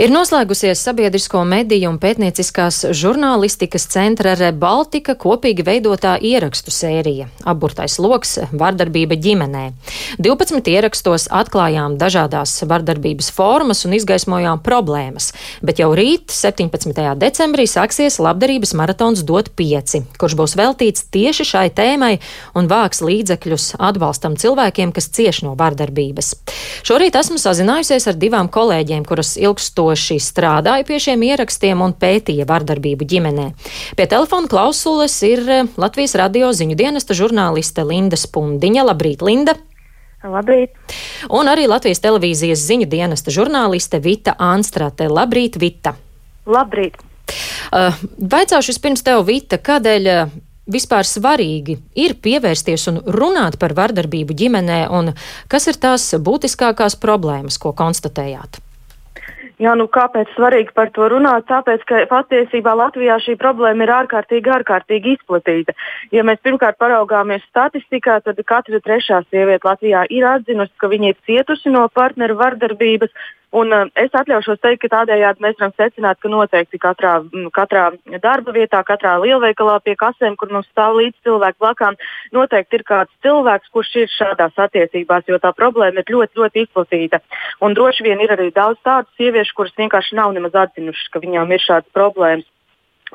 Ir noslēgusies sabiedrisko mediju un pētnieciskās žurnālistikas centra Rebaltika kopīgi veidotā ierakstu sērija - Aburtais loks - vardarbība ģimenē. 12 ierakstos atklājām dažādās vardarbības formas un izgaismojām problēmas, bet jau rīt, 17. decembrī, sāksies labdarības maratons Dot 5, kurš būs veltīts tieši šai tēmai un vāks līdzekļus atbalstam cilvēkiem, kas cieš no vardarbības. Šorīt esmu sazinājusies ar divām kolēģiem, kuras ilgsto ilgstoši strādāja pie šiem ierakstiem un pētīja vardarbību ģimenē. Pie telefona klausules ir eh, Latvijas radio ziņu dienesta žurnāliste Linda Spundiņa. Labrīt, Linda! Labrīt! Un arī Latvijas televīzijas ziņu dienesta žurnāliste Vita Anstrate. Labrīt, Vita! Labrīt! Uh, vaicāšu vispirms tev, Vita, kādēļ uh, vispār svarīgi ir pievērsties un runāt par vardarbību ģimenē, un kas ir tās būtiskākās problēmas, ko konstatējāt? Jā, nu kāpēc svarīgi par to runāt? Tāpēc, ka patiesībā Latvijā šī problēma ir ārkārtīgi, ārkārtīgi izplatīta. Ja mēs pirmkārt paraugāmies statistikā, tad katra trešā sieviete Latvijā ir atzinusi, ka viņa ir cietusi no partneru vardarbības, Un, uh, es atļaušos teikt, ka tādējādi mēs varam secināt, ka noteikti katrā, katrā darba vietā, katrā lielveikalā pie kasēm, kur mums stāv līdz cilvēku blakām, noteikti ir kāds cilvēks, kurš ir šādās attiecībās, jo tā problēma ir ļoti, ļoti izplatīta. Un droši vien ir arī daudz tādu sieviešu, kuras vienkārši nav nemaz atzinušas, ka viņām ir šādas problēmas.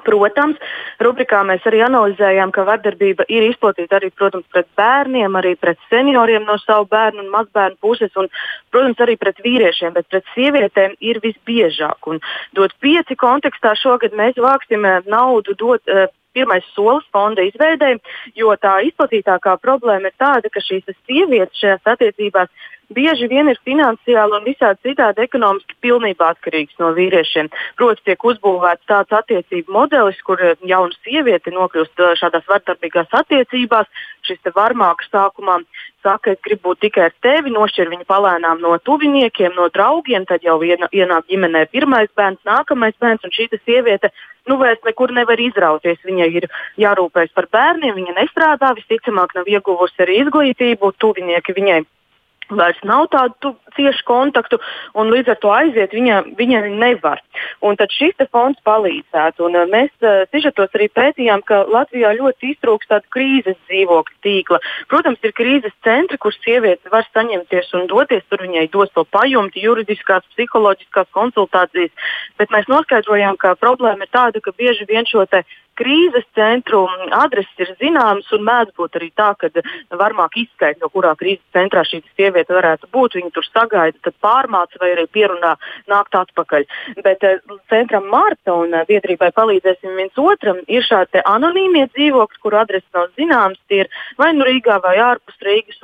Protams, rubrikā mēs arī analizējām, ka vardarbība ir izplatīta arī protams, pret bērniem, arī pret senioriem no savu bērnu un mazbērnu puses, un, protams, arī pret vīriešiem, bet pret sievietēm ir visbiežāk. Un dot pieci kontekstā šogad mēs vāksim eh, naudu dot. Uh, pirmais solis fonda izveidē, jo tā izplatītākā problēma ir tāda, ka šīs sievietes šajās attiecībās bieži vien ir finansiāli un visādi citādi ekonomiski pilnībā atkarīgs no vīriešiem. Protams, tiek uzbūvēts tāds attiecību modelis, kur eh, jauna sieviete nokļūst eh, šādās vardarbīgās attiecībās. Šis varmāks sākumā saka, es gribu būt tikai ar tevi, nošķir viņu palēnām no tuviniekiem, no draugiem, tad jau viena, ienāk ģimenē pirmais bērns, nākamais bērns, un šī sieviete nu, vairs nekur nevar izrauties. Viņai ir jārūpējas par bērniem, viņa nestrādā, visticamāk, nav ieguvusi arī izglītību, tuvinieki viņai vairs nav tādu ciešu kontaktu, un līdz ar to aiziet viņa, viņa nevar. Un tad šis fonds palīdzētu. Un, uh, mēs uh, sižetos arī pētījām, ka Latvijā ļoti iztrūkst tādu krīzes dzīvokļu tīkla. Protams, ir krīzes centri, kur sievietes var saņemties un doties, tur viņai dos to pajumti, juridiskās, psiholoģiskās konsultācijas. Bet mēs noskaidrojām, ka problēma ir tāda, ka bieži vien šo krīzes centru adreses ir zināmas un mēdz būt arī tā, ka varmāk izskaidrot, no kurā krīzes centrā šī sieviete varētu būt. Viņa tur sagaida, tad pārmāca vai arī pierunā nākt atpakaļ. Bet eh, centram Marta un eh, biedrībai palīdzēsim viens otram ir šādi anonīmie dzīvokļi, kur adreses nav zināmas, tie ir vai nu Rīgā vai ārpus Rīgas.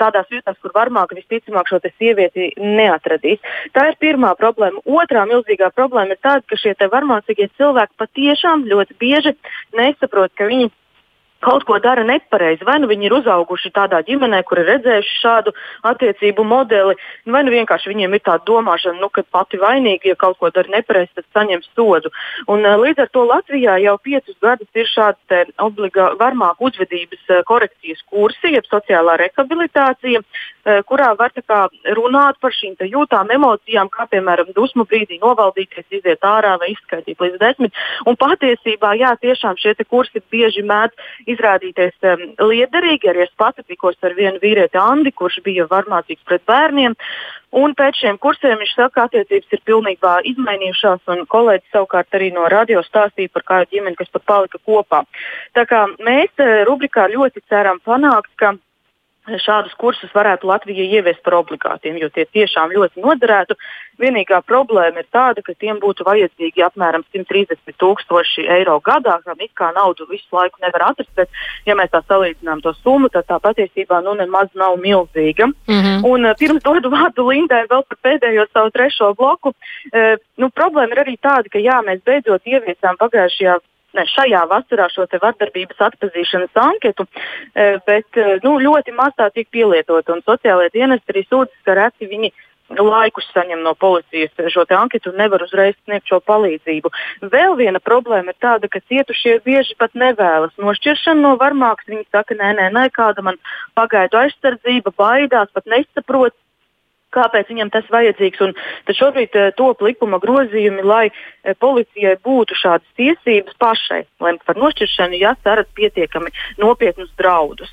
Tādās vietās, kur varmāka visticamāk šo sievieti neatradīs. Tā ir pirmā problēma. Otrā milzīgā problēma ir tāda, ka šie varmācīgie cilvēki patiešām ļoti bieži nesaprot, ka viņi kaut ko dara nepareizi. Vai nu viņi ir uzauguši tādā ģimenē, kur ir redzējuši šādu attiecību modeli, vai nu vienkārši viņiem ir tāda domāšana, nu, ka pati vainīga, ja kaut ko dara nepareizi, tad saņems sodu. Un, uh, līdz ar to Latvijā jau piecus gadus ir šāda obligāta varmāku uzvedības uh, korekcijas kursi, jeb sociālā rehabilitācija, uh, kurā var kā, runāt par šīm jūtām, emocijām, kā piemēram dusmu brīdī novaldīties, iziet ārā vai izskaidīt līdz desmit. Un patiesībā, jā, tiešām šie kursi bieži mēdz izrādīties um, liederīgi. Arī es pati tikos ar vienu vīrieti Andi, kurš bija varmācīgs pret bērniem. Un pēc šiem kursiem viņš saka, ka attiecības ir pilnībā izmainījušās, un kolēģis savukārt arī no radio stāstīja par kādu ģimeni, kas pat palika kopā. Tā kā mēs uh, rubrikā ļoti ceram panākt, ka šādus kursus varētu Latvija ieviest par obligātiem, jo tie tiešām ļoti noderētu. Vienīgā problēma ir tāda, ka tiem būtu vajadzīgi apmēram 130 tūkstoši eiro gadā, kam it kā naudu visu laiku nevar atrast, bet, ja mēs tā salīdzinām to summu, tad tā patiesībā nu nemaz nav milzīga. Mm -hmm. Un uh, pirms dodu vārdu Lindai vēl par pēdējo savu trešo bloku, uh, nu, problēma ir arī tāda, ka jā, mēs beidzot ieviesām pagājušajā ne, šajā vasarā šo vardarbības atpazīšanas anketu, e, bet e, nu, ļoti maz tā tiek pielietota. Sociālajie dienesti arī sūdzas, ka reti viņi laikus saņem no policijas šo anketu un nevar uzreiz sniegt šo palīdzību. Vēl viena problēma ir tāda, ka cietušie bieži pat nevēlas nošķiršanu no varmākas. Viņi saka, nē, nē, nē, kāda man pagaidu aizsardzība, baidās, pat nesaprot, kāpēc viņam tas vajadzīgs. Un tad šobrīd uh, top likuma grozījumi, lai uh, policijai būtu šādas tiesības pašai lemt par nošķiršanu, ja sarat pietiekami nopietnus draudus.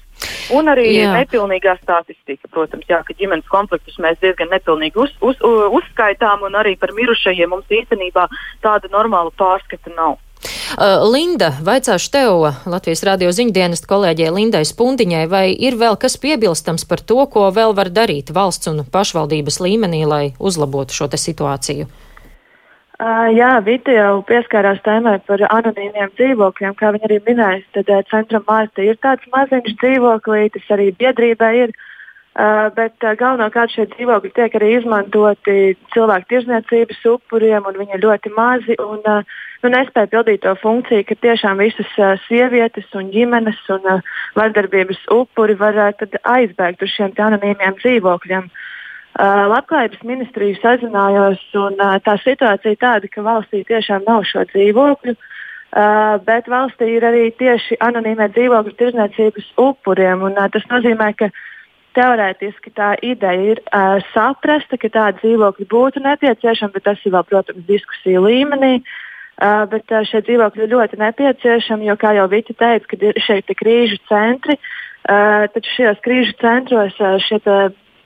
Un arī jā. nepilnīgā statistika, protams, jā, ka ģimenes konfliktus mēs diezgan nepilnīgi uz, uz, uzskaitām, un arī par mirušajiem mums īstenībā tāda normāla pārskata nav. Linda, vaicāšu tev, Latvijas radio ziņdienas kolēģei Lindai Spundiņai, vai ir vēl kas piebilstams par to, ko vēl var darīt valsts un pašvaldības līmenī, lai uzlabotu šo situāciju? Jā, jau pieskārās tēmai par anonīmiem dzīvokļiem. Kā viņa arī minēja, tad centra Mārta ir tāds maziņš dzīvoklītis, arī biedrībai ir. Uh, bet uh, galvenokārt šie dzīvokļi tiek arī izmantoti cilvēku tirzniecības upuriem, un viņi ir ļoti mazi. Un, uh, nu, nespēja pildīt to funkciju, ka tiešām visas uh, sievietes un ģimenes un uh, vardarbības upuri var uh, aizbēgt uz šiem anonīmiem dzīvokļiem. Uh, Labklājības ministriju sazinājos, un uh, tā situācija ir tāda, ka valstī tiešām nav šo dzīvokļu. Uh, bet valstī ir arī tieši anonīmie dzīvokļu tirdzniecības upuriem. Un, uh, tas nozīmē, ka teorētiski tā ideja ir uh, saprasta, ka tāda dzīvokļa būtu nepieciešama, bet tas ir vēl, protams, diskusiju līmenī. Uh, Uh, bet uh, šie dzīvokļi ir ļoti nepieciešami, jo, kā jau Vita teica, kad ir šeit ir krīžu centri, uh, taču šajos krīžu centros uh, šie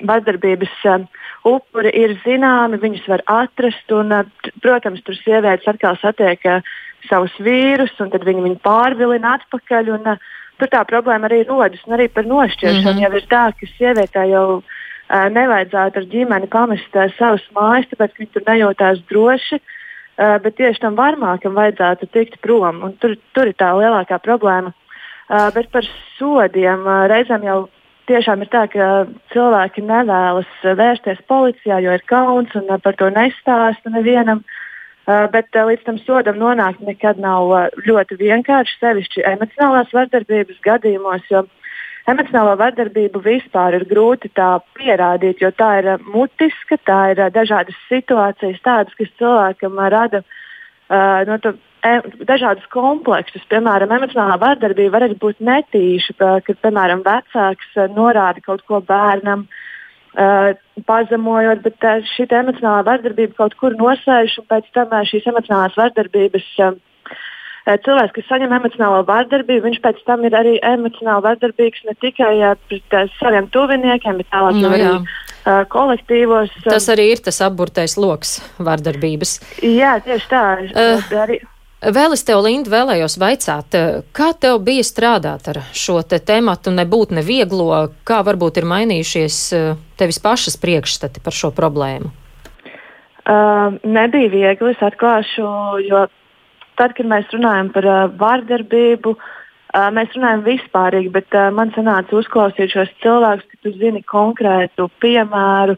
vardarbības uh, upuri ir zināmi, viņus var atrast. Un, uh, protams, tur sievietes atkal satiek uh, savus vīrus, un tad viņi viņu pārvilina atpakaļ. Un, uh, tur tā problēma arī rodas. Un arī par nošķiršanu mm -hmm. jau ir tā, ka sievietē jau uh, nevajadzētu ar ģimeni pamest uh, savas mājas, tāpēc ka viņi tur nejūtās droši. Uh, bet tieši tam varmākam vajadzētu tikt prom. Tur, tur ir tā lielākā problēma. Uh, bet par sodiem uh, reizēm jau tiešām ir tā, ka cilvēki nevēlas vērsties policijā, jo ir kauns un par to nestāsta nevienam. Uh, bet uh, līdz tam sodam nonākt nekad nav uh, ļoti vienkārši, sevišķi emocionālās vardarbības gadījumos. Jo, Emocionālo vardarbību vispār ir grūti pierādīt, jo tā ir mutiska, tā ir dažādas situācijas, tādas, kas cilvēkam rada no nu, e, dažādus kompleksus. Piemēram, emocionālā vardarbība var arī būt netīša, kad, piemēram, vecāks norāda kaut ko bērnam. Uh, pazemojot, bet uh, šī emocionālā vardarbība kaut kur nosēž, un pēc tam uh, šīs emocionālās vardarbības Eh, cilvēks, kas saņem emocionālo vardarbību, viņš pēc tam ir arī emocionāli vardarbīgs ne tikai pret saviem tuviniekiem, bet tālāk no, nu arī uh, kolektīvos. Tas arī ir tas apburtais lokus vardarbības. Jā, tieši tā. Uh, arī, Vēl es tev, Linda, vēlējos vaicāt, kā tev bija strādāt ar šo te tematu, nebūt nevieglo, kā varbūt ir mainījušies tevis pašas priekšstati par šo problēmu? Uh, nebija viegli, es atklāšu, jo tad, kad mēs runājam par uh, vārdarbību, uh, mēs runājam vispārīgi, bet uh, man sanāca uzklausīt šos cilvēkus, ka tu zini konkrētu piemēru.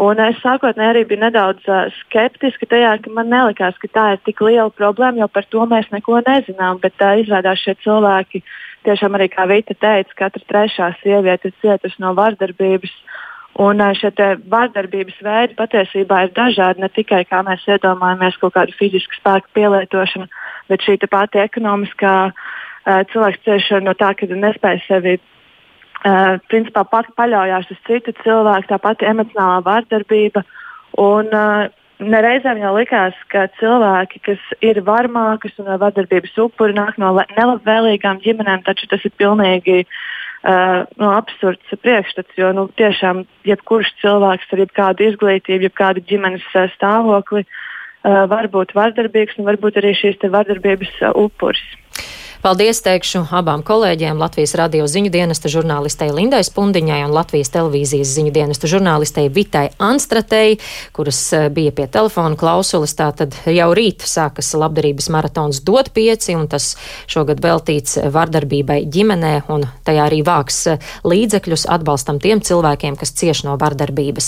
Un es sākotnēji arī biju nedaudz uh, skeptiska tajā, ka man nelikās, ka tā ir tik liela problēma, jo par to mēs neko nezinām. Bet uh, izrādās šie cilvēki, tiešām arī kā Vita teica, katra trešā sieviete ir cietusi no vardarbības. Uh, Un šie vardarbības veidi patiesībā ir dažādi. Ne tikai kā mēs iedomājamies kaut kādu fizisku spēku pielietošanu, bet šī pati ekonomiskā uh, cilvēks cieši no tā, ka nespēj sevi uh, principā pat paļaujas uz citu cilvēku, tā pati emocionālā vardarbība. Un, uh, Nereizēm jau likās, ka cilvēki, kas ir varmākas un vardarbības upuri, nāk no nelabvēlīgām ģimenēm, taču tas ir pilnīgi uh, nu, absurds priekšstats, jo nu, tiešām jebkurš cilvēks ar jebkādu izglītību, jebkādu ģimenes uh, stāvokli uh, var būt vardarbīgs un varbūt arī šīs vardarbības uh, upuris. Paldies teikšu abām kolēģiem, Latvijas radio ziņu dienesta žurnālistei Lindai Spundiņai un Latvijas televīzijas ziņu dienesta žurnālistei Vitai Anstratei, kuras eh, bija pie telefona klausulis. Tātad jau rīt sākas labdarības maratons dot pieci, un tas šogad veltīts vardarbībai ģimenē, un tajā arī vāks eh, līdzekļus atbalstam tiem cilvēkiem, kas cieš no vardarbības.